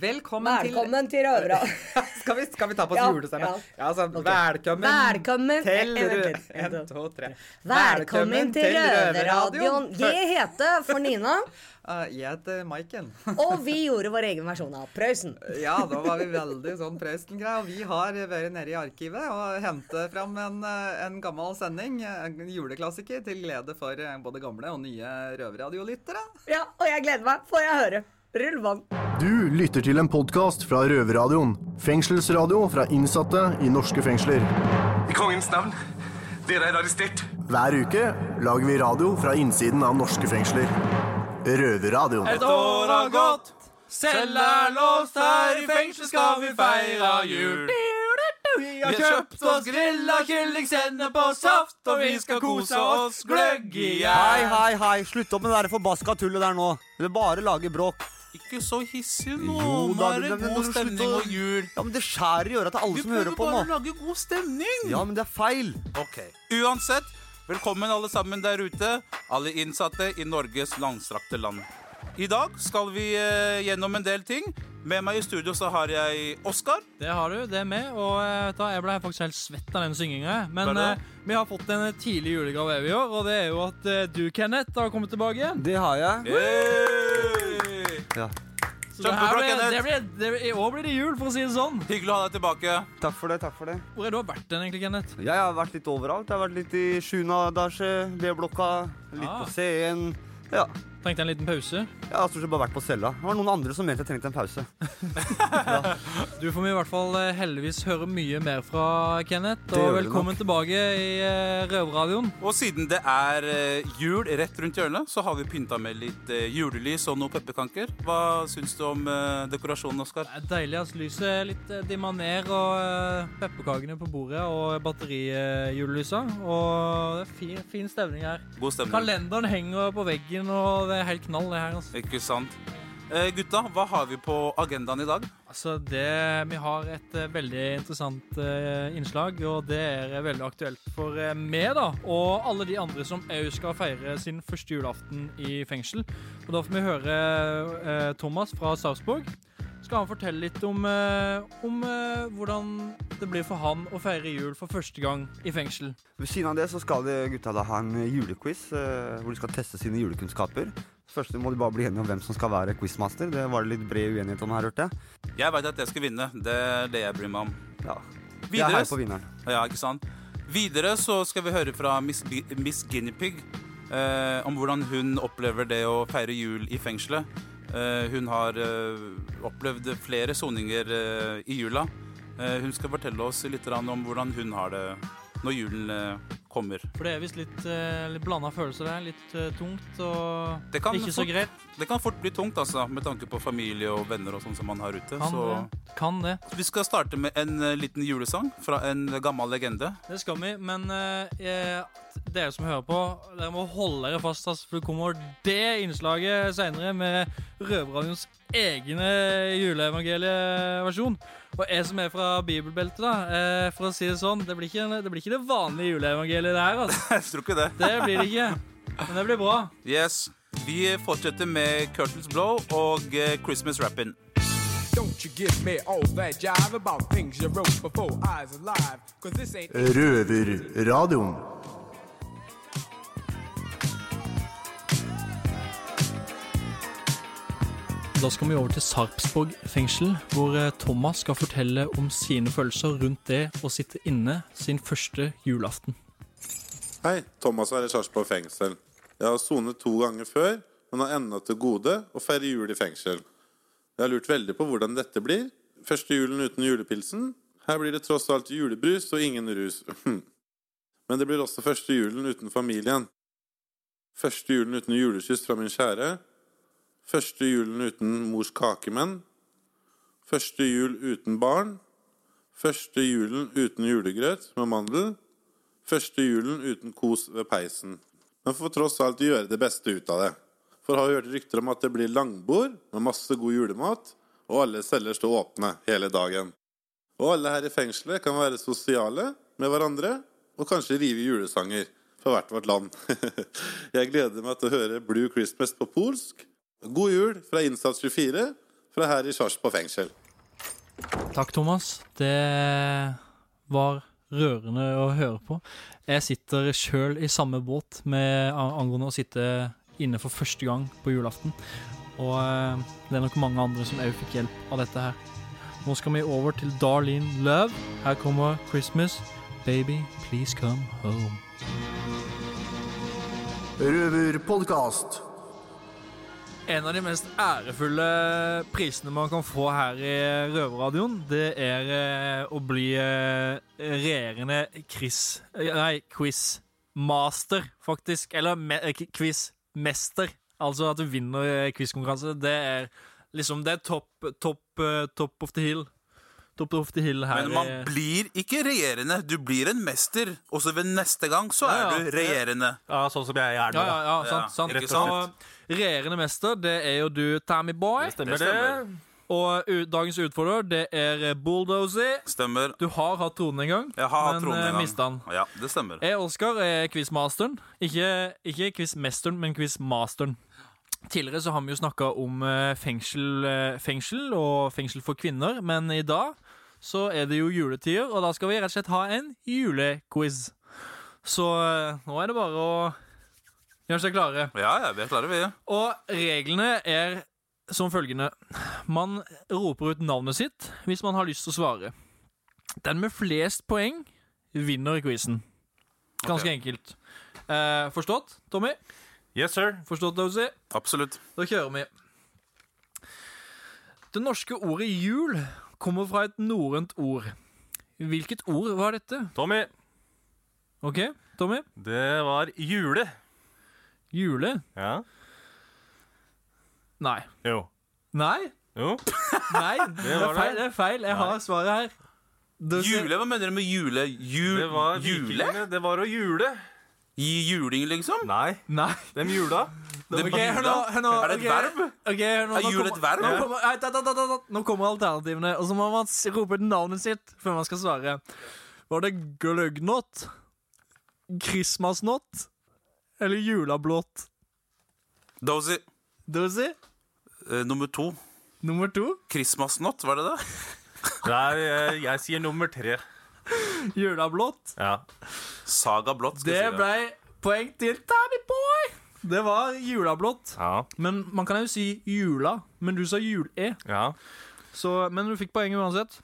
Velkommen, Velkommen til Røvra. Skal vi, skal vi ta på oss Ja, julestemmen? ja. Ja, okay. Velkommen, Velkommen til En Rø... til. En, to. tre. Velkommen til Røverradioen. Jeg heter Fornina, Uh, jeg heter Maiken. og vi gjorde vår egen versjon av Prøysen. Ja, da var vi veldig sånn Prøysen-greie. Og vi har vært nede i arkivet og hentet fram en, eh, en gammel sending, en juleklassiker, til glede for eh, både gamle og nye røverradiolyttere. Ja, og jeg gleder meg. Får jeg høre? Rull vann. Du lytter til en podkast fra Røverradioen. Fengselsradio fra innsatte i norske fengsler. I kongens navn. Dere er arrestert. Hver uke lager vi radio fra innsiden av norske fengsler. Røverradioen. Et år har gått, selv er låst, her i fengsel skal vi feire jul. Vi har kjøpt oss grilla kylling, sennep og saft, og vi skal kose oss gløgg i Hei, hjel. hei, hei. Slutt opp med det der forbaska tullet der nå. Du vil bare lage bråk. Ikke så hissig nå. Jo Nå er det men- god stemning og jul. Ja, men Det skjærer i øra til alle Vi som hører på nå. Vi prøver bare å lage god stemning. Ja, men det er feil. Ok. Uansett, velkommen alle sammen der ute. Alle innsatte i Norges langstrakte land. I dag skal vi eh, gjennom en del ting. Med meg i studio så har jeg Oskar. Det har du, det er med. Og eh, vet du, jeg ble faktisk helt svett av den synginga. Men eh, vi har fått en tidlig julegave i år, og det er jo at eh, du, Kenneth, har kommet tilbake igjen. Det har jeg. Hey! Ja. Så det her ble, blir, ble, det ble, I år blir det jul, for å si det sånn. Hyggelig å ha deg tilbake. Takk for det. takk for det Hvor er du har vært den, egentlig, Kenneth? Jeg har vært litt overalt. Jeg har vært litt i 7. etasje, B-blokka, litt Ah. på C1. Ja. Trengte en liten pause. Jeg har stort sett bare vært på cella. Det var noen andre som mente jeg trengte en pause. Du får vi i hvert fall eh, heldigvis høre mye mer fra, Kenneth. Det Og velkommen tilbake i eh, Røverradioen. Og siden det er eh, jul rett rundt hjørnet, så har vi pynta med litt julelys og noen pepperkaker. Hva syns du om dekorasjonen, Oskar? Det deilig. altså Lyset er litt dimaner dimma ned, og pepperkakene på bordet og batterijulelysa. Og det er fin, fin stemning her. God stemning. Kalenderen henger på veggen, og det er helt knall, det her. altså. Ikke sant? Eh, gutta, hva har vi på agendaen i dag? Altså, det, Vi har et eh, veldig interessant eh, innslag, og det er eh, veldig aktuelt for eh, meg da, og alle de andre som òg skal feire sin første julaften i fengsel. Og Da får vi høre eh, Thomas fra Sarpsborg. Skal han fortelle litt om, eh, om eh, hvordan det blir for han å feire jul for første gang i fengsel. Ved siden av det så skal de gutta da ha en julequiz eh, hvor de skal teste sine julekunnskaper. Først må de bare bli enige om hvem som skal være quizmaster. Det var det litt bred uenighet om her, hørte jeg. Jeg veit at jeg skal vinne. Det er det jeg bryr meg om. Ja. Jeg er heier på vinneren. ja, ikke sant? Videre så skal vi høre fra Miss, Miss Guinea Pig eh, om hvordan hun opplever det å feire jul i fengselet. Eh, hun har eh, opplevd flere soninger eh, i jula. Hun skal fortelle oss litt om hvordan hun har det når julen eh, kommer. For det er visst litt, uh, litt blanda følelser der. Litt eh, tungt og Det kan, ikke så greit. det kan fort bli tungt, altså, med tanke på familie og venner og sånn som man har ute. Kan Så det. Kan det. vi skal starte med en eh, liten julesang fra en gammel legende. Det skal vi, men eh, eh, dere som hører på, dere må holde dere fast, altså, for det kommer det innslaget seinere med Røverradioens egne juleevangelieversjon. Og jeg som er fra bibelbeltet, da, eh, for å si det sånn, det blir ikke, det, blir ikke det vanlige juleevangeliet, det her. altså. Jeg tror ikke det. Det blir det ikke. Men det blir bra. Yes. Vi fortsetter med Curtains Blow og eh, Christmas Rappin'. Don't Da skal vi over til Sarpsborg fengsel, hvor eh, Thomas skal fortelle om sine følelser rundt det å sitte inne sin første julaften. Hei, Thomas er i Sarpsborg fengsel. Jeg har sonet to ganger før, men har ennå til gode å feire jul i fengsel. Jeg har lurt veldig på hvordan dette blir. Første julen uten julepilsen. Her blir det tross alt julebrus og ingen rus. Men det blir også første julen uten familien. Første julen uten julekyss fra min kjære. Første julen uten mors kakemenn. Første jul uten barn. Første julen uten julegrøt med mandel. Første julen uten kos ved peisen. Men får tross alt gjøre det beste ut av det. For har vi hørt rykter om at det blir langbord med masse god julemat, og alle celler står åpne hele dagen. Og alle her i fengselet kan være sosiale med hverandre, og kanskje rive julesanger fra hvert vårt land. Jeg gleder meg til å høre Blue Christmas på polsk. God jul fra Innsats 24 fra her i Sarpsborg fengsel. Takk, Thomas. Det var rørende å høre på. Jeg sitter sjøl i samme båt med angående å sitte inne for første gang på julaften. Og eh, det er nok mange andre som òg fikk hjelp av dette her. Nå skal vi over til Darlene Love. Her kommer Christmas. Baby, please come home. Røverpodkast. En av de mest ærefulle prisene man kan få her i Røverradioen, det er eh, å bli eh, regjerende Chris eh, Nei, quizmaster, faktisk. Eller me, quizmester. Altså at du vinner quizkonkurranse. Det er liksom Det er topp top, top of the hill. Top of the hill her. Men man i- blir ikke regjerende. Du blir en mester. Og så ved neste gang så er Ja, er du regjerende. Ja, sånn som jeg er nå. Ja, ja, ja, Ja, sant. sant. og Så, sant. regjerende mester, det er jo du, Tammy Boy. Det stemmer, Det stemmer. Og u dagens utfordrer, det er Bulldozy. Stemmer. Du har hatt tronen en gang, Jeg har hatt men en eh, gang. den. Ja, det stemmer. Jeg, Oskar, er quizmasteren. Ikke, ikke quizmesteren, men quizmasteren. Tidligere så har vi jo snakka om eh, fengsel, eh, fengsel og fengsel for kvinner, men i dag så er det jo juletider, og da skal vi rett og slett ha en julequiz. Så eh, nå er det bare å gjøre seg klare. Ja, ja, vi er klare, vi. Og reglene er som følgende. Man roper ut navnet sitt hvis man har lyst til å svare. Den med flest poeng vinner quizen. Ganske okay. enkelt. Eh, forstått, Tommy? Yes, sir. Forstått, Dozy? Absolutt. Da kjører vi. Det norske ordet jul kommer fra et norrønt ord. Hvilket ord var dette? Tommy, OK, Tommy? det var jule. Jule? Ja. Nei. Jo. Nei? Jo. Nei, det er feil. Det er feil. Jeg har svaret her. Jule? Hva mener du med jule? Jul, Det var jule? Det var å jule. Gi juling, liksom? Nei, Nei. dem jula. Det okay, jula? hør nå, hør nå, Er det et okay, verb? Okay, nå, Er jul et verb? Nå kommer, nei, da, da, da, da, da. nå kommer alternativene, og så må man rope ut navnet sitt før man skal svare. Var det gløggnott, christmasnott eller julablått? Dozy. Dozy? Uh, nummer to. Nummer to? Christmasnott, var det det? Nei, jeg, jeg sier nummer tre. Julablått. Ja. Saga blått, skal Det si. det. ble poeng til Danny Boy. Det var julablått. Ja. Men man kan jo si jula, men du sa jul-e. ja. Så, men du fikk poeng uansett.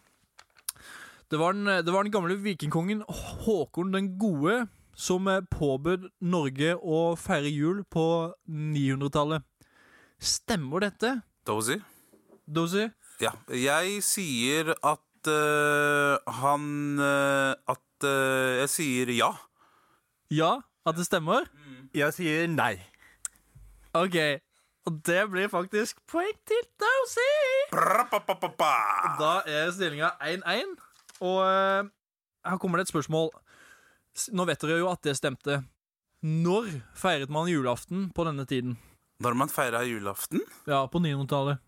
Det var, den, det var den gamle vikingkongen Håkon den gode som eh, påbød Norge å feire jul på 900-tallet. Stemmer dette, Dozy? Dozy? Ja. Jeg sier at eh, han uh, At uh, Jeg sier ja. Ja, at det stemmer? Jeg sier nei. OK. Og det blir faktisk poeng til Dowsy! Da er stillinga 1-1. Og her kommer det et spørsmål. Nå vet dere jo at det stemte. Når feiret man julaften på denne tiden? Når man feira julaften? Ja, på 900-tallet.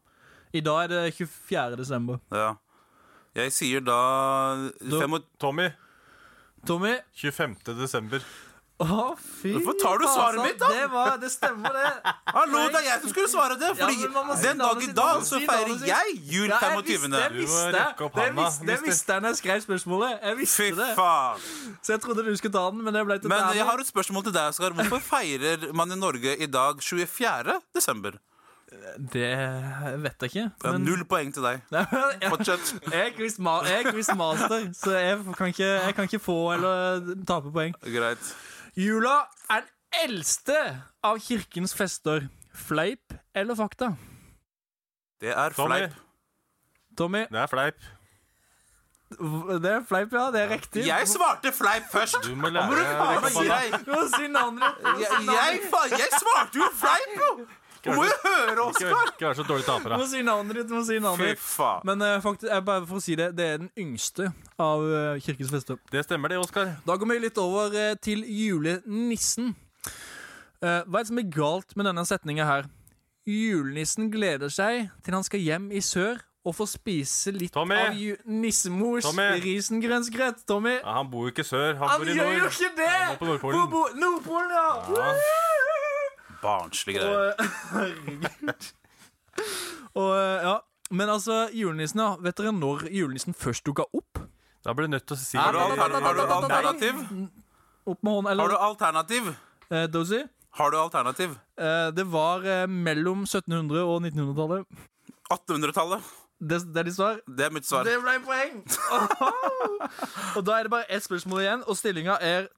I dag er det 24. desember. Ja. Jeg sier da, fem og, Tommy, Tommy? 25. desember. Å, fy Hvorfor tar du svaret mitt, da? Det, var, det stemmer, det. Hallo, det er jeg som skulle svare det! Fordi ja, si den dag i dag så feirer jeg jul Ja, jeg 25. visste, jeg Du må visste, rekke opp det handa, visste, det mister. visste jeg da jeg skrev spørsmålet. Jeg Fy visste det. faen. Så jeg trodde du skulle ta den, men det ble til Men jeg har et spørsmål til deg, Oskar. Hvorfor feirer man i Norge i dag 24. desember? Det vet jeg ikke. Men... Null poeng til deg. Fortsett. Jeg er er quizmaster, så jeg kan, ikke, jeg kan ikke få eller tape poeng. Greit. Jula er den eldste av kirkens fester. Fleip eller fakta? Det er Tommy. fleip. Tommy, Det er fleip. det er fleip, ja. Det er riktig. Jeg svarte fleip først! Du må lære deg? Du si navnet ditt. Si jeg svarte jo fleip, jo! Du må jo høre, Oskar! ikke vær så dårlig taper, Du må si navnet ditt. Må si navnet Fy faen. Men eh, faktisk, jeg bare for å si det, det er den yngste av eh, kirkens fester. Det stemmer det, Oskar. Da går vi litt over eh, til julenissen. Eh, hva er det som er galt med denne setninga her? Julenissen gleder seg til han skal hjem i sør og få spise litt Tommy! av ju nissemors Tommy! Tommy! Ja, han bor jo ikke sør, han, Han bor i gjør jo nord. ikke det! Han bor på Nordpolen. Hvor bor- Nordpolen, ja! Ja. Barnslige greier. Og, herregud. Og eh, ja, Men altså, julenissen, ja. Vet dere når julenissen først dukka opp? Da blir du nødt til å si Har du, alter, har du alternativ? Opp med hånden, Har du alternativ? eh, Dozy? Har du alternativ? Eh, det var eh, mellom 1700- og 1900-tallet. 1800-tallet. Det, det er ditt svar? Det er mitt svar. Det ble poeng! og da er det bare ett spørsmål igjen, og stillinga er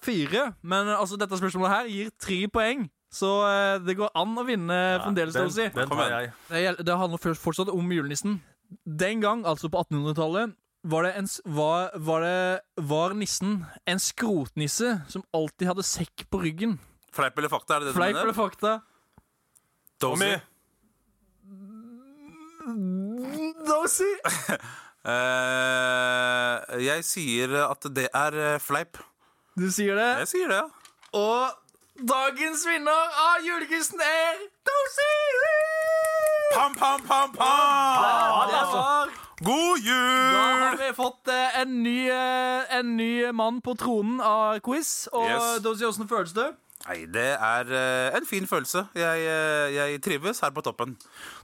to-fire. Men eh, altså, dette spørsmålet her gir tre poeng. Så uh, det går an å vinne fremdeles, den, si. den tar jeg. Det, det handler fortsatt om julenissen. Den gang, altså på 1800-tallet, var, det en s- var, var, var nissen en skrotnisse som alltid hadde sekk på ryggen. Fleip eller fakta, er det det Fleip du eller fakta? Dozy. Dozy! uh, jeg sier at det er fleip. Du sier det. Jeg sier det, ja. Og dagens vinner av julequizen er Dozy! Pam, pam, pam, pam! Det var God jul! Da har vi fått eh, en, ny, eh, en ny mann på tronen av quiz. Og Yes. Dozy, åssen føles det? Nei, det er eh, en fin følelse. Jeg, eh, jeg trives her på toppen.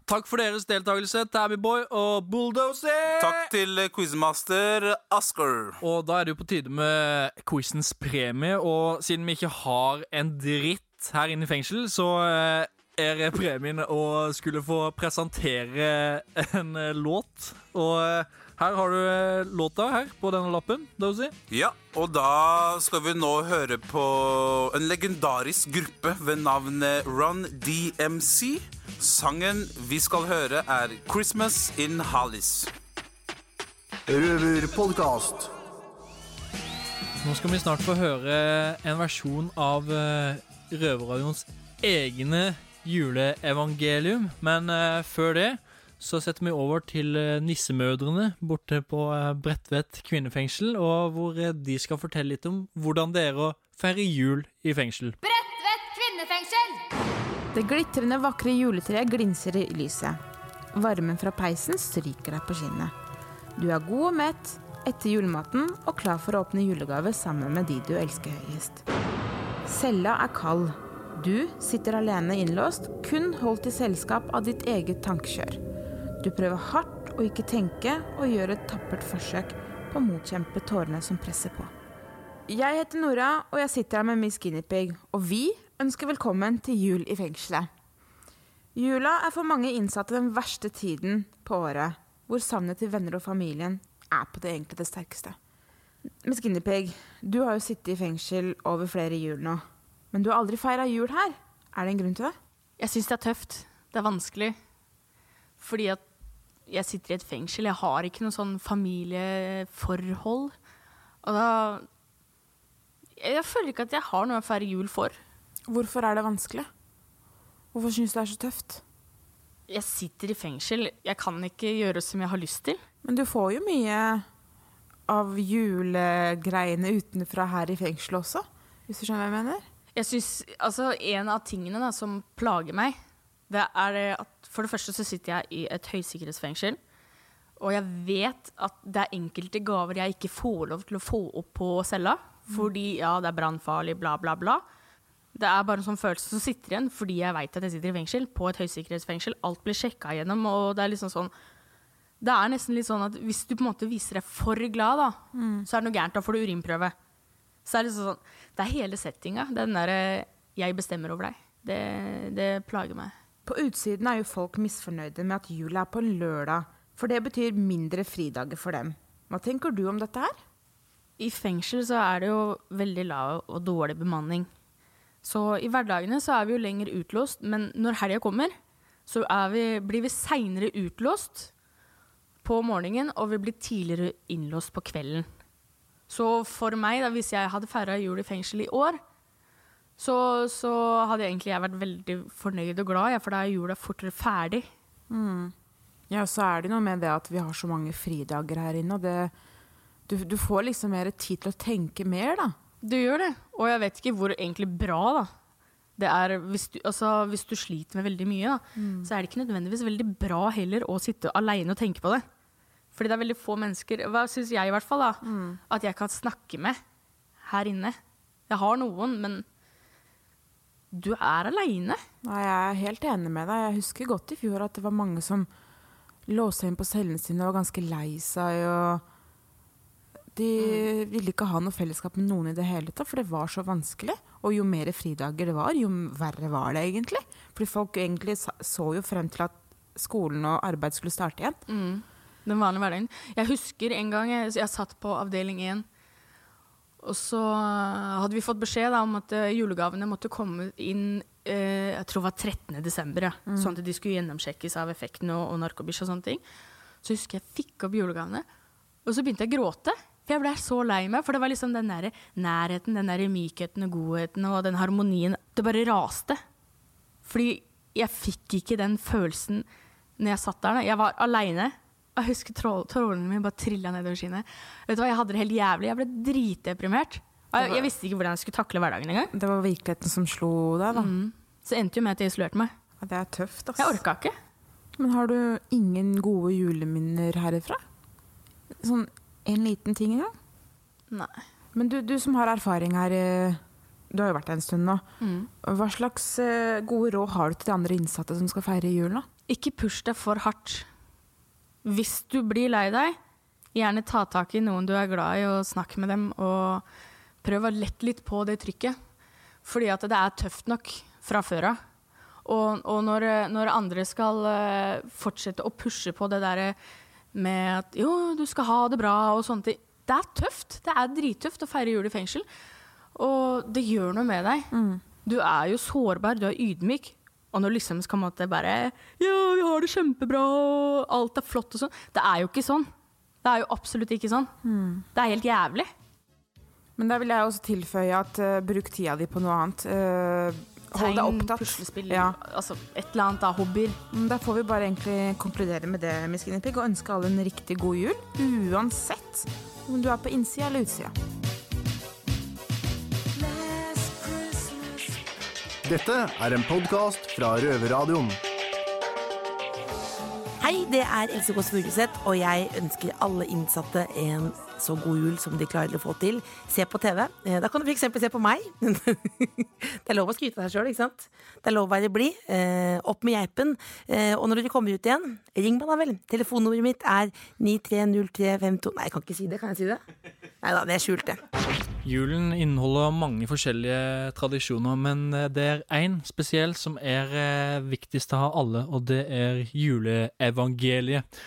Takk for deres deltakelse, Tabbyboy og Bulldozer. Takk til eh, quizmaster Asker. Og da er det jo på tide med quizens premie, og siden vi ikke har en dritt her inne i fengsel, så eh, er premien å skulle få presentere en eh, låt. Og eh, her har du eh, låta her på denne lappen, Dozy. Ja, og da skal vi nå høre på en legendarisk gruppe ved navnet Run DMC. Sangen vi skal høre, er 'Christmas in Hallis'. Røverpodkast. Nå skal vi snart få høre en versjon av uh, Røverradioens egne juleevangelium. Men eh, før det så setter vi over til eh, nissemødrene borte på eh, Bredtvet kvinnefengsel, og hvor eh, de skal fortelle litt om hvordan det er å feire jul i fengsel. Bredtvet kvinnefengsel! Det glitrende vakre juletreet glinser i lyset. Varmen fra peisen stryker deg på skinnet. Du er god og mett etter julematen og klar for å åpne julegave sammen med de du elsker høyest. Cella er kald. Du sitter alene innlåst, kun holdt i selskap av ditt eget tankekjør. Du prøver hardt å ikke tenke og gjør et tappert forsøk på å motkjempe tårene som presser på. Jeg heter Nora, og jeg sitter her med Miss Guinepeig, og vi ønsker velkommen til jul i fengselet. Jula er for mange innsatte den verste tiden på året, hvor savnet til venner og familien er på det egentlig det sterkeste. Miss Guinepeig, du har jo sittet i fengsel over flere jul nå, men du har aldri feira jul her. Er det en grunn til det? Jeg syns det er tøft. Det er vanskelig. Fordi at jeg sitter i et fengsel. Jeg har ikke noe sånn familieforhold. Og da Jeg føler ikke at jeg har noe å feire jul for. Hvorfor er det vanskelig? Hvorfor syns du det er så tøft? Jeg sitter i fengsel. Jeg kan ikke gjøre som jeg har lyst til. Men du får jo mye av julegreiene utenfra her i fengselet også, hvis du skjønner hva jeg mener? Jeg synes, altså En av tingene da, som plager meg, det er at for det første så sitter jeg i et høysikkerhetsfengsel. Og jeg vet at det er enkelte gaver jeg ikke får lov til å få opp på cella. Fordi ja, det er brannfarlig, bla, bla, bla. Det er bare en sånn følelse som sitter igjen fordi jeg vet at jeg sitter i fengsel, på et høysikkerhetsfengsel. Alt blir sjekka gjennom, og det er liksom sånn Det er nesten litt sånn at hvis du på en måte viser deg for glad, da, så er det noe gærent. Da får du urinprøve. Så er det liksom sånn Det er hele settinga. Den derre 'jeg bestemmer over deg'. Det, det plager meg. På utsiden er jo folk misfornøyde med at jula er på en lørdag, for det betyr mindre fridager for dem. Hva tenker du om dette her? I fengsel så er det jo veldig lav og dårlig bemanning. Så i hverdagene så er vi jo lenger utlåst, men når helga kommer, så vi, blir vi seinere utlåst på morgenen, og vi blir tidligere innlåst på kvelden. Så for meg, da, hvis jeg hadde feira jul i fengsel i år, så, så hadde egentlig jeg vært veldig fornøyd og glad, ja, for da er jula fortere ferdig. Mm. Ja, så er det noe med det at vi har så mange fridager her inne, og det, du, du får liksom mer tid til å tenke mer, da. Du gjør det, og jeg vet ikke hvor egentlig bra da. Det er, hvis, du, altså, hvis du sliter med veldig mye, da, Mm. så er det ikke nødvendigvis veldig bra heller å sitte alene og tenke på det. Fordi det er veldig få mennesker, hva syns jeg i hvert fall, da, Mm. at jeg kan snakke med her inne. Jeg har noen, men du er aleine. Jeg er helt enig med deg. Jeg husker godt i fjor at det var mange som lå seg inn på cellene sine og var ganske lei seg. og De ville ikke ha noe fellesskap med noen i det hele tatt, for det var så vanskelig. Og jo mer fridager det var, jo verre var det egentlig. Fordi folk egentlig så jo frem til at skolen og arbeid skulle starte igjen. Mm. Den vanlige hverdagen. Jeg husker en gang jeg, jeg satt på avdeling 1, og så hadde vi fått beskjed da, om at eh, julegavene måtte komme inn eh, jeg tror det var 13. desember, ja. Mm. sånn at de skulle gjennomsjekkes av effekten og, og narkobisj og sånne ting. Så husker jeg fikk opp julegavene, og så begynte jeg å gråte. For jeg ble så lei meg, for det var liksom den der nærheten, den der mykheten og godheten og den harmonien. Det bare raste. Fordi jeg fikk ikke den følelsen når jeg satt der. Jeg var aleine. Jeg husker trål- trådene mine bare trilla nedover skinnet. Vet du hva, Jeg hadde det helt jævlig. Jeg ble dritdeprimert. Jeg, jeg visste ikke hvordan jeg skulle takle hverdagen engang. Det var virkeligheten som slo deg, da. Mm. Så endte jo med at jeg isolerte meg. Det er tøft, ass. Jeg orka ikke. Men har du ingen gode juleminner herifra? Sånn en liten ting engang? Nei. Men du, du som har erfaring her, eh, du har jo vært her en stund nå. Mm. Hva slags eh, gode råd har du til de andre innsatte som skal feire jul? da? Ikke push deg for hardt. Hvis du blir lei deg, gjerne ta tak i noen du er glad i, og snakk med dem. Og prøv å lette litt på det trykket. Fordi at det er tøft nok fra før av. Og, og når, når andre skal eh, fortsette å pushe på det derre med at jo, du skal ha det bra og sånne ting. Det er tøft. Det er drittøft å feire jul i fengsel. Og det gjør noe med deg. Du er jo sårbar, du er ydmyk. Og når liksom skal man bare Ja, vi har det kjempebra, og alt er flott og sånn. Det er jo ikke sånn. Det er jo absolutt ikke sånn. Det er helt jævlig. Men da vil jeg også tilføye at uh, bruk tida di på noe annet. Uh, hold deg opptatt. puslespill, Ja. altså et eller annet av hobbyer. Mm, Da får vi bare egentlig konkludere med det, Miss Guinea Pig, og ønske alle en riktig god jul. Uansett om du er på innsida eller utsida. Dette er en podkast fra Røverradioen. Hei, det er Else Kåss Furuseth, og jeg ønsker alle innsatte en så god jul som de klarer å få til. Se på TV. Eh, Da kan du f.eks. se på meg. det er lov å skryte av deg sjøl, ikke sant? Det er lov å være blid. Eh, opp med geipen. Eh, og når du kommer ut igjen, ring meg da vel. Telefonnummeret mitt er 930352 Nei, jeg kan ikke si det. Kan jeg si det? Nei da, det er skjult, det. Julen inneholder mange forskjellige tradisjoner, men det er én spesiell som er viktigst av alle, og det er juleevangeliet.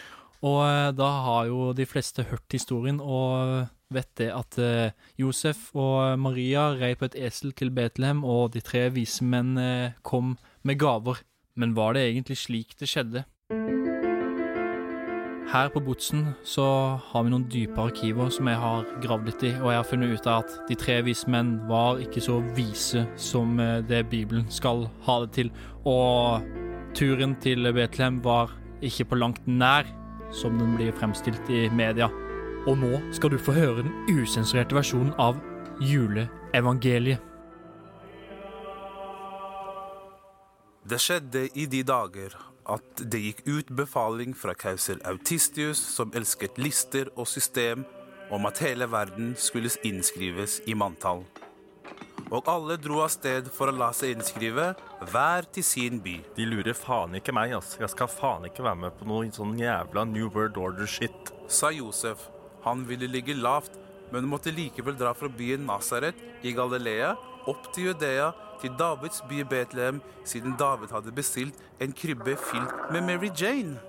Og eh, da har jo de fleste hørt historien og vet det at eh, Josef og Maria rei på et esel til Betlehem, og de tre vise menn eh, kom med gaver. Men var det egentlig slik det skjedde? Her på Botsen så har vi noen dype arkiver som jeg har gravd litt i, og jeg har funnet ut av at de tre vise menn var ikke så vise som det Bibelen skal ha det til, og turen til Betlehem var ikke på langt nær som den blir fremstilt i media. Og nå skal du få høre den usensurerte versjonen av juleevangeliet. Det skjedde i de dager at det gikk ut befaling fra keiser Autistius, som elsket lister og system, om at hele verden skulle innskrives i manntall. Og alle dro av sted for å la seg innskrive, hver til sin by. De lurer faen ikke meg, ass. Jeg skal faen ikke være med på noe sånn jævla New World Order-shit. Sa Josef. Han ville ligge lavt, men måtte likevel dra fra byen Nasaret i Galilea opp til Judea, til Davids by Betlehem, siden David hadde bestilt en krybbe fylt med Mary Jane.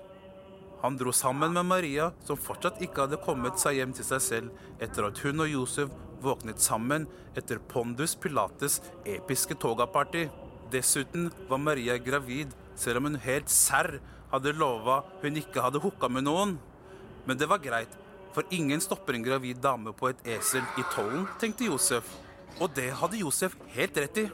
Han dro sammen med Maria, som fortsatt ikke hadde kommet seg hjem til seg selv etter at hun og Josef våknet sammen etter Pondus Pilates episke togaparty. Dessuten var Maria gravid, selv om hun helt serr hadde lova hun ikke hadde hooka med noen. Men det var greit, for ingen stopper en gravid dame på et esel i tollen, tenkte Josef. Og det hadde Josef helt rett i.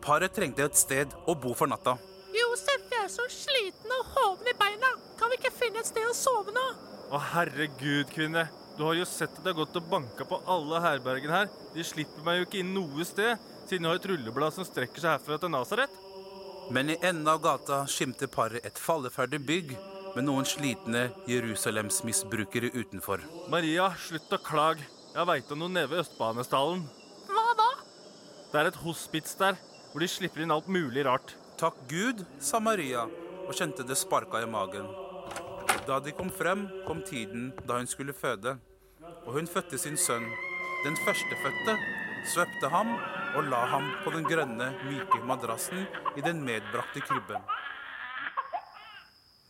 Paret trengte et sted å bo for natta. Josef, jeg er så sliten og hoven i beina. Kan vi ikke finne et sted å sove nå? Å, herregud, kvinne. Du har jo sett at det har gått og banka på alle herbergene her. De slipper meg jo ikke inn noe sted, siden jeg har et rulleblad som strekker seg herfra til Nasaret. Men i enden av gata skimter paret et falleferdig bygg med noen slitne Jerusalemsmisbrukere utenfor. Maria, slutt å klage. Jeg veit om noe nede ved Østbanestallen. Hva da? Det er et hospits der, hvor de slipper inn alt mulig rart. Takk Gud, sa Maria, og kjente det sparka i magen. Da de kom frem, kom tiden da hun skulle føde, og hun fødte sin sønn. Den førstefødte svøpte ham og la ham på den grønne, myke madrassen i den medbrakte krybben.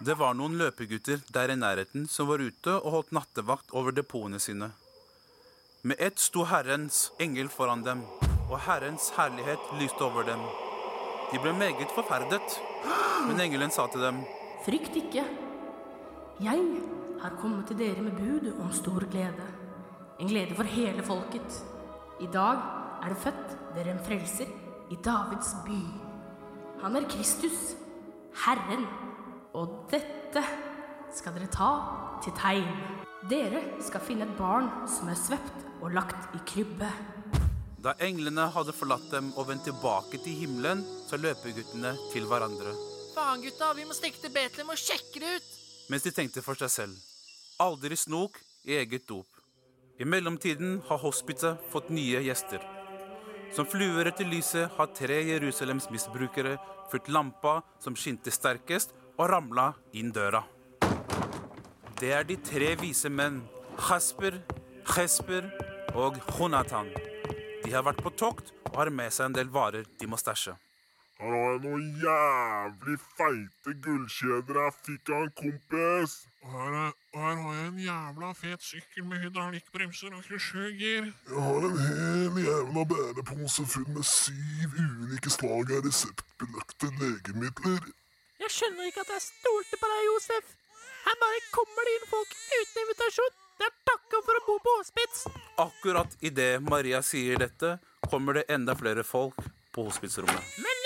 Det var noen løpegutter der i nærheten som var ute og holdt nattevakt over depotene sine. Med ett sto Herrens engel foran dem, og Herrens herlighet lyste over dem. De ble meget forferdet, men engelen sa til dem, Frykt ikke. Jeg har kommet til dere med bud om stor glede. En glede for hele folket. I dag er det født dere en frelser i Davids by. Han er Kristus, Herren. Og dette skal dere ta til tegn. Dere skal finne et barn som er svøpt og lagt i krybbe. Da englene hadde forlatt dem og vendt tilbake til himmelen, så løper guttene til hverandre, Faen, gutta, vi må stikke til Betlehem og sjekke det ut. mens de tenkte for seg selv. Aldri snok i eget dop. I mellomtiden har hospitset fått nye gjester. Som fluer etter lyset har tre Jerusalems misbrukere fulgt lampa som skinte sterkest, og ramla inn døra. Det er de tre vise menn, Hasper, Hesper og Jonathan. De har vært på tokt og har med seg en del varer de må stæsje. Noen jævlig feite gullkjeder jeg fikk av en kompis. Og her, er, og her har jeg en jævla fet sykkel med hydraulikkbremser og krusjøgir. Jeg har en hel jævla bærepose full med syv ulike slag av reseptbelagte legemidler. Jeg skjønner ikke at jeg stolte på deg, Josef. Her bare kommer det inn folk uten invitasjon. Det er takka for å bo på hospits. Akkurat idet Maria sier dette, kommer det enda flere folk på hospitsrommet. Men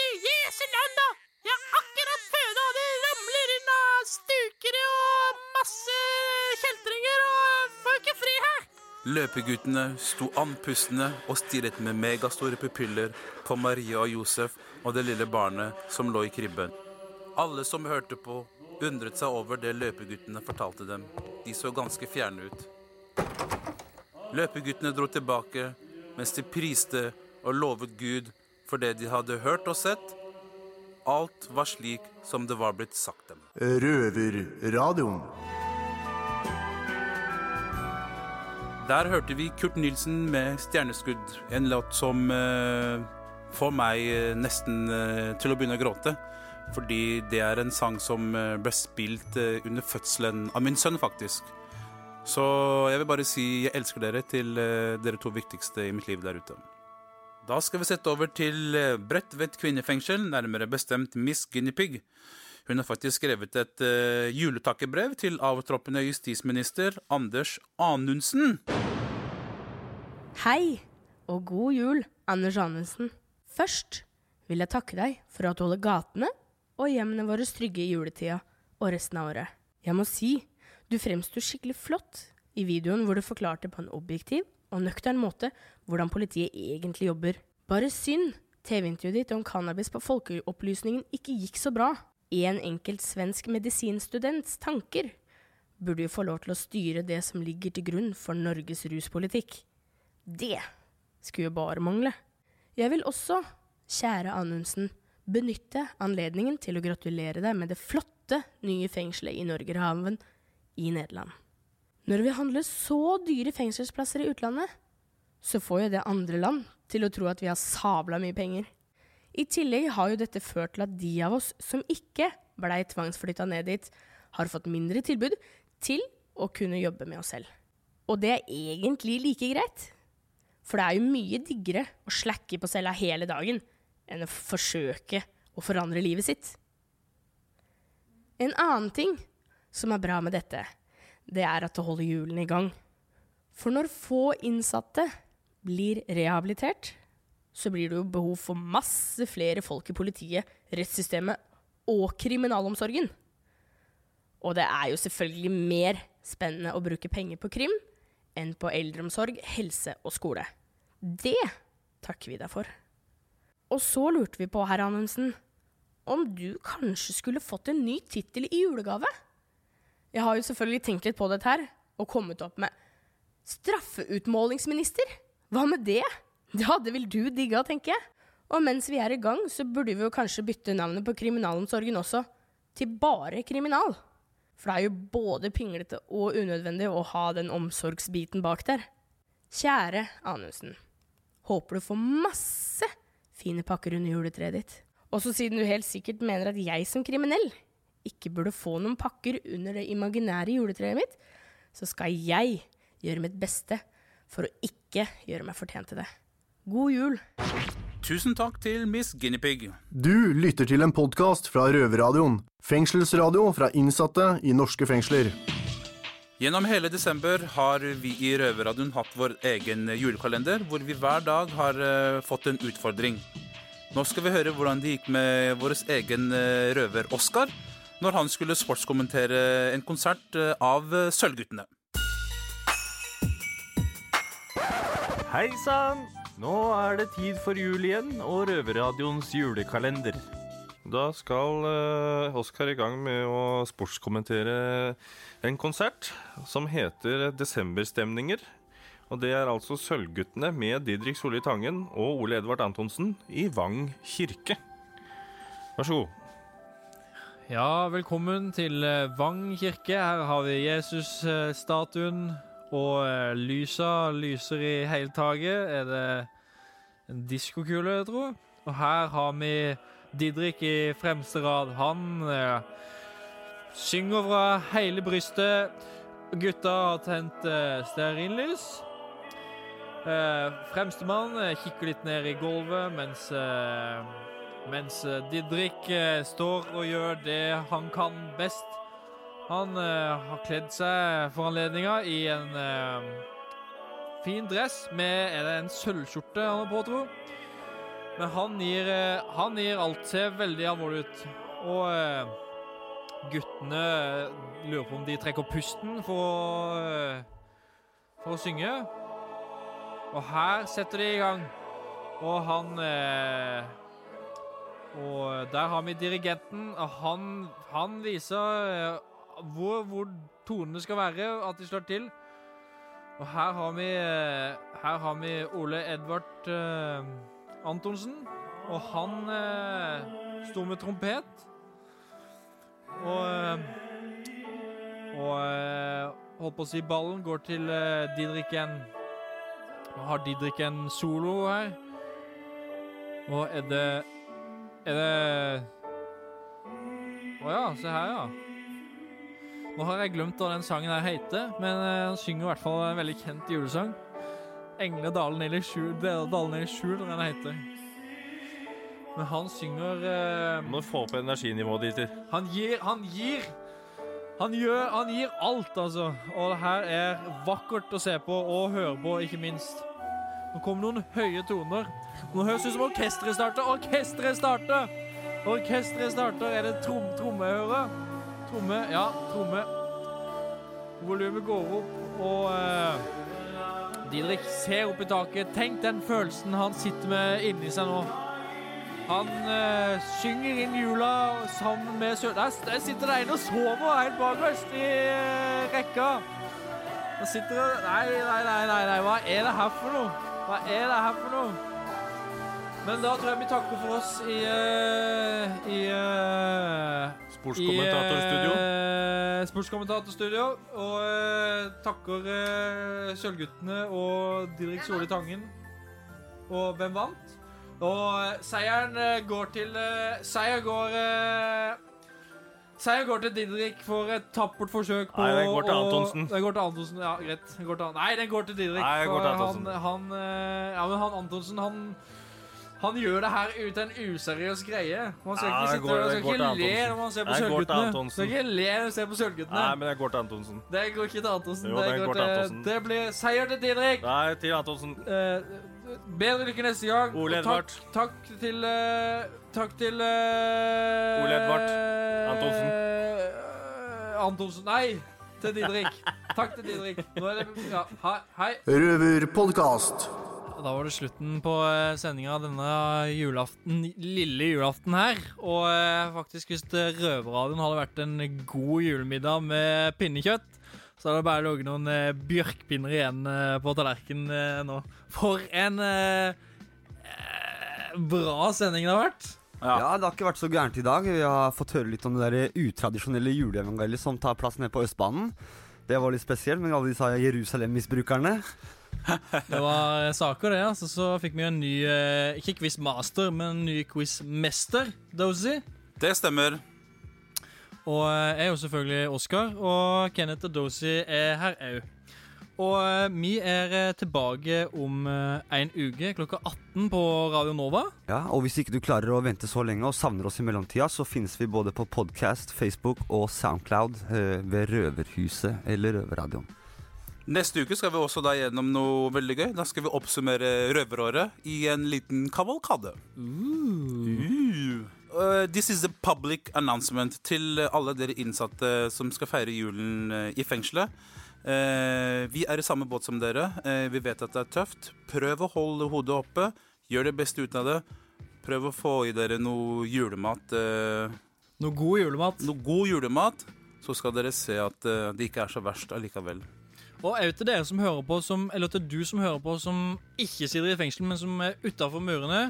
Løpeguttene sto andpustne og stirret med megastore pupiller på Maria og Josef og det lille barnet som lå i krybben. Alle som hørte på, undret seg over det løpeguttene fortalte dem. De så ganske fjerne ut. Løpeguttene dro tilbake mens de priste og lovet Gud for det de hadde hørt og sett. Alt var slik som det var blitt sagt dem. Røverradioen. Der hørte vi Kurt Nilsen med 'Stjerneskudd', en låt som eh, får meg eh, nesten eh, til å begynne å gråte. Fordi det er en sang som eh, ble spilt eh, under fødselen av min sønn, faktisk. Så jeg vil bare si jeg elsker dere til eh, dere to viktigste i mitt liv der ute. Da skal vi sette over til Bredtvet kvinnefengsel, nærmere bestemt Miss Guinea Pig. Hun har faktisk skrevet et uh, juletakkebrev til avtroppende justisminister Anders Anundsen. Hei og god jul, Anders Anundsen. Først vil jeg takke deg for at du holder gatene og hjemmene våre trygge i juletida og resten av året. Jeg må si, du fremsto skikkelig flott i videoen hvor du forklarte på en objektiv og nøktern måte hvordan politiet egentlig jobber. Bare synd TV-intervjuet ditt om cannabis på Folkeopplysningen ikke gikk så bra. En enkelt svensk medisinstudents tanker burde jo få lov til å styre det som ligger til grunn for Norges ruspolitikk. Det skulle jo bare mangle. Jeg vil også, kjære Anundsen, benytte anledningen til å gratulere deg med det flotte nye fengselet i Norgerhaven i Nederland. Når vi handler så dyre fengselsplasser i utlandet, så får jo det andre land til å tro at vi har sabla mye penger. I tillegg har jo dette ført til at de av oss som ikke blei tvangsflytta ned dit, har fått mindre tilbud til å kunne jobbe med oss selv. Og det er egentlig like greit. For det er jo mye diggere å slakke på cella hele dagen enn å forsøke å forandre livet sitt. En annen ting som er bra med dette, det er at det holder hjulene i gang. For når få innsatte blir rehabilitert, så blir det jo behov for masse flere folk i politiet, rettssystemet og kriminalomsorgen. Og det er jo selvfølgelig mer spennende å bruke penger på krim enn på eldreomsorg, helse og skole. Det takker vi deg for. Og så lurte vi på, herr Anundsen, om du kanskje skulle fått en ny tittel i julegave? Jeg har jo selvfølgelig tenkt litt på dette her, og kommet opp med straffeutmålingsminister. Hva med det? Det vil du digge, tenker jeg. Og mens vi er i gang, så burde vi jo kanskje bytte navnet på kriminalomsorgen også, til bare kriminal. For det er jo både pinglete og unødvendig å ha den omsorgsbiten bak der. Kjære Anundsen. Håper du får masse fine pakker under juletreet ditt. Også siden du helt sikkert mener at jeg som kriminell ikke burde få noen pakker under det imaginære juletreet mitt, så skal jeg gjøre mitt beste for å ikke gjøre meg fortjent til det. God jul! Tusen takk til Miss Guinepeig. Du lytter til en podkast fra Røverradioen. Fengselsradio fra innsatte i norske fengsler. Gjennom hele desember har vi i Røverradioen hatt vår egen julekalender, hvor vi hver dag har eh, fått en utfordring. Nå skal vi høre hvordan det gikk med vår egen eh, røver Oskar når han skulle sportskommentere en konsert eh, av Sølvguttene. Hei sann! Nå er det tid for jul igjen og Røverradioens julekalender. Da skal uh, Oskar i gang med å sportskommentere en konsert som heter Desemberstemninger. Og det er altså Sølvguttene med Didrik Solli Tangen og Ole Edvard Antonsen i Vang kirke. Vær så god. Ja, velkommen til eh, Vang kirke. Her har vi Jesus-statuen, og eh, lysa lyser i hele taket. Er det en diskokule, jeg tror? Og her har vi Didrik i fremste rad. Han eh, synger fra hele brystet. Gutta har tent eh, stearinlys. Eh, Fremstemann eh, kikker litt ned i gulvet mens eh, mens Didrik står og gjør det han kan best. Han eh, har kledd seg for anledninga i en eh, fin dress med Er det en sølvskjorte han har på, tro? Men han gir, eh, han gir alt seg veldig alvorlig ut. Og eh, guttene eh, lurer på om de trekker pusten for å, eh, for å synge. Og her setter de i gang. Og han og der har vi dirigenten. og Han, han viser hvor, hvor tonene skal være, at de slår til. Og her har vi, eh, her har vi Ole Edvard eh, Antonsen. Og han eh, står med trompet. Og eh, Og eh, holdt på å si ballen går til eh, Didrik En Nå har Didrik en solo her. Og er det er det Å ja, se her, ja. Nå har jeg glemt hva den sangen her heter, men eh, han synger i hvert fall en veldig kjent julesang. 'Engle dalen ned i skjul', dalen i skjul, den heter. Men han synger eh, Må få opp energinivået ditt. Han gir Han gir han gjør Han gir alt, altså. Og det her er vakkert å se på og høre på, ikke minst. Nå kommer noen høye toner. Nå høres det ut som orkesteret starter. Orkesteret starter! Orkesteret starter. Er det trom, tromme jeg hører? Tromme. Ja, tromme. Volumet går opp, og uh, Didrik ser opp i taket. Tenk den følelsen han sitter med inni seg nå. Han uh, synger inn jula sammen med Sø... Der, der sitter det en og sover helt bakerst i uh, rekka. Han sitter og Nei, nei, nei, nei, nei, hva er det her for noe? Hva er det her for noe? Men da tror jeg vi takker for oss i uh, I uh, Sportskommentatorstudio. i, eh, sportskommentatorstudio. Og uh, takker uh, Sølvguttene og Didrik Soli Tangen. Og hvem vant? Og seieren går til Seier går Seier går til Didrik for et tappert forsøk på Nei, den går til Antonsen. Den går til Antonsen, ja, greit. Den går til, nei, den går til Didrik. Nei, den går til for Antonsen. Han, han, ja, men han Antonsen, han han gjør det her ut en useriøs greie. Man skal Ja, ikke, sitte, man skal ikke le når man ser på Sølvguttene. Antonsen. Skal ikke le når man ser på Sølvguttene. Nei, men jeg går til Antonsen. Det går ikke til Antonsen. Jo, det, går går til Antonsen. det blir seier til Didrik. Nei, til Antonsen. Eh, bedre lykke neste gang. Ole Edvard. Takk, takk til uh, Takk til uh, Ole Edvard. Antonsen. Uh, Antonsen. Nei, til Didrik. takk til Didrik. Nå er det Ja, hei. hei. Røverpodkast. Da var det slutten på eh, sendinga denne julaften, lille julaften her. Og eh, faktisk, hvis det Røverradioen hadde vært en god julemiddag med pinnekjøtt, så hadde det bare ligget noen eh, bjørkpinner igjen eh, på tallerkenen eh, nå. For en eh, eh, bra sending det har vært. Ja. det har ikke vært så gærent i dag. Vi har fått høre litt om det der utradisjonelle juleevangeliet som tar plass nede på Østbanen. Det var litt spesielt med alle disse Jerusalem-misbrukerne. Det var saker, det. altså Så fikk vi en ny eh, Ikke quizmaster, men en ny quizmester, Dozy. Det stemmer. Og eh, jeg er jo selvfølgelig Oskar, og Kenneth og Dozy er her òg. Og eh, vi er eh, tilbake om eh, en uke klokka 18 på Radio Nova. Ja, og hvis ikke du klarer å vente så lenge og savner oss i mellomtida, så finnes vi både på podcast, Facebook og Soundcloud eh, ved Røverhuset eller Røverradioen. Neste uke skal vi også da gjennom noe veldig gøy. Da skal vi oppsummere røveråret i en liten kavalkade. Uh. Uh, this is a public announcement til alle dere innsatte som skal feire julen uh, i fengselet. Uh, vi er i samme båt som dere. Uh, vi vet at det er tøft. Prøv å holde hodet oppe. Gjør det beste ut av det. Prøv å få i dere noe julemat. Uh, noe god julemat. Noe god julemat. Så skal dere se at det ikke er så verst allikevel. Og òg til dere som hører på, som, eller til du som hører på, som ikke sitter i fengsel, men som er utafor murene.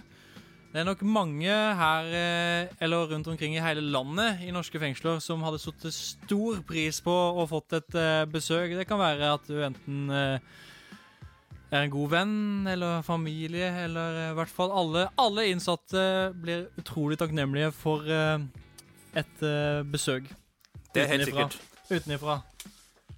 Det er nok mange her, eh, eller rundt omkring i hele landet, i norske fengsler, som hadde satt stor pris på å fått et uh, besøk. Det kan være at du enten uh, er en god venn eller familie, eller i hvert fall alle, alle innsatte blir utrolig takknemlige for et besøk. Det er helt sikkert. Utenifra.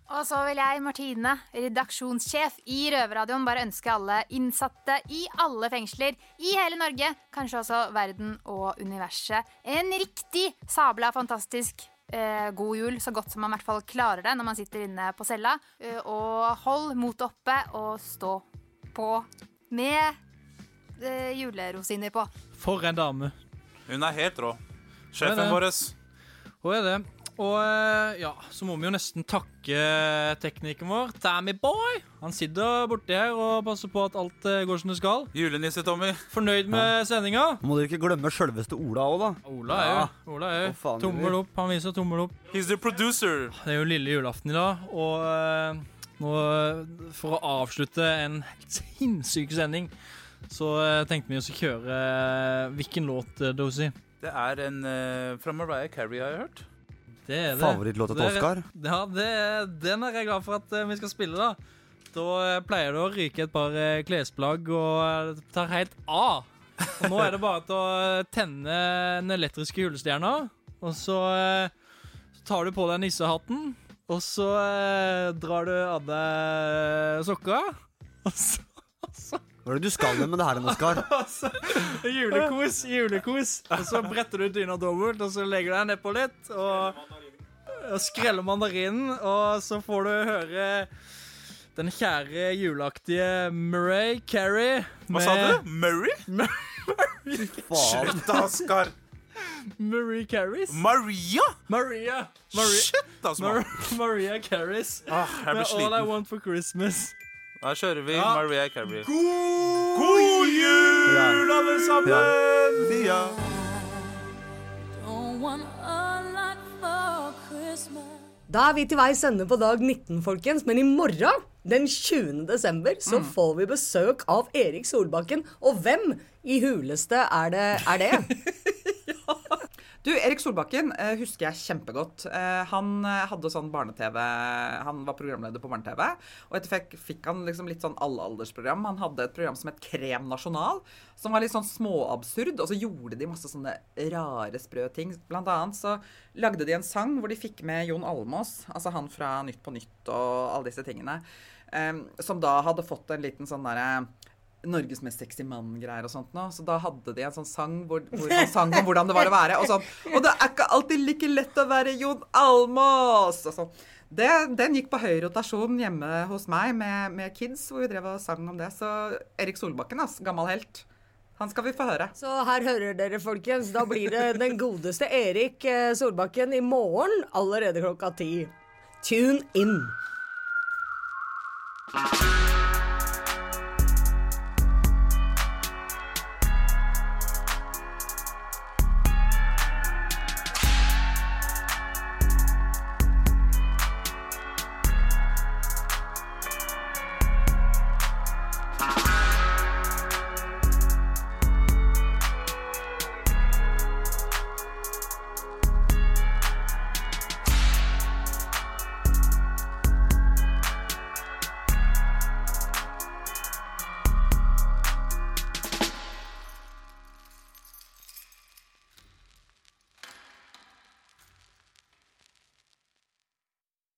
Og så vil jeg, Martine, redaksjonssjef i Røverradioen, bare ønske alle innsatte i alle fengsler i hele Norge, kanskje også verden og universet, en riktig sabla fantastisk eh, god jul, så godt som man i hvert fall klarer det når man sitter inne på cella. Eh, og hold motet oppe og stå på med eh, julerosiner på. For en dame. Hun er helt rå. Sjefen vår. Hun er det. Og eh, ja, så må vi jo nesten takke teknikeren vår, Tammy Boy. Han sitter borti her og passer på at alt eh, går som det skal. Julenisse, Tommy. Fornøyd med ja. sendinga? Må dere ikke glemme sjølveste Ola òg, da. Ola er jo. Ola er jo. Tommel opp. Han viser tommel opp. He's the producer. Det er jo lille julaften i dag, og uh, nå, for å avslutte en helt sinnssyk sending, så uh, tenkte vi oss å kjøre uh, Hvilken låt, Dozy? Det er en fra Mariah Carey, har jeg hørt. Det er det. Favorittlåta til Oscar? Ja, det, den er jeg glad for at vi skal spille, da. Da pleier det å ryke et par klesplagg, og tar helt av. Og nå er det bare til å tenne den elektriske julestjerna, og så, så tar du på deg nissehatten, og så drar du av deg sokka, og så hva er det du skal med det her, Oskar? Altså, julekos, julekos. Og så bretter du dyna dobbelt, og så legger du deg nedpå litt. Og, og skreller mandarinen, og så får du høre den kjære juleaktige Murray Carey. Hva sa du? Murray? Murray. Slutt, Oskar. Marie Carries. Maria? Maria. Maria. Shit, altså. Mar Maria Carries. Ah, jeg blir sliten. All I Want for Christmas. Da kjører vi Ja. Maria Carey. God, God jul, alle sammen! Ja. Da er vi til veis ende på dag 19, folkens. Men i morgen, den 20. desember, så får vi besøk av Erik Solbakken. Og hvem i huleste er det? Er det? Du, Erik Solbakken eh, husker jeg kjempegodt. Eh, han eh, hadde sånn barne-TV Han var programleder på barne-TV. Og etter fikk, fikk han liksom litt sånn allealdersprogram. Han hadde et program som het Krem Nasjonal, som var litt sånn småabsurd. Og så gjorde de masse sånne rare, sprø ting. Blant annet så lagde de en sang hvor de fikk med Jon Almås, altså han fra Nytt på Nytt og alle disse tingene, som da hadde fått en liten sånn derre Norges mest sexy mann-greier og sånt nå. Så da hadde de en sånn sang hvor, hvor han sang om hvordan det var å være. Og sånn Og det er ikke alltid like lett å være Jon Almås! Og sånn. Det, den gikk på høy rotasjon hjemme hos meg med, med kids, hvor vi drev og sang om det. Så Erik Solbakken, ass, gammel helt. Han skal vi få høre. Så her hører dere, folkens. Da blir det den godeste Erik eh, Solbakken i morgen allerede klokka ti. Tune in.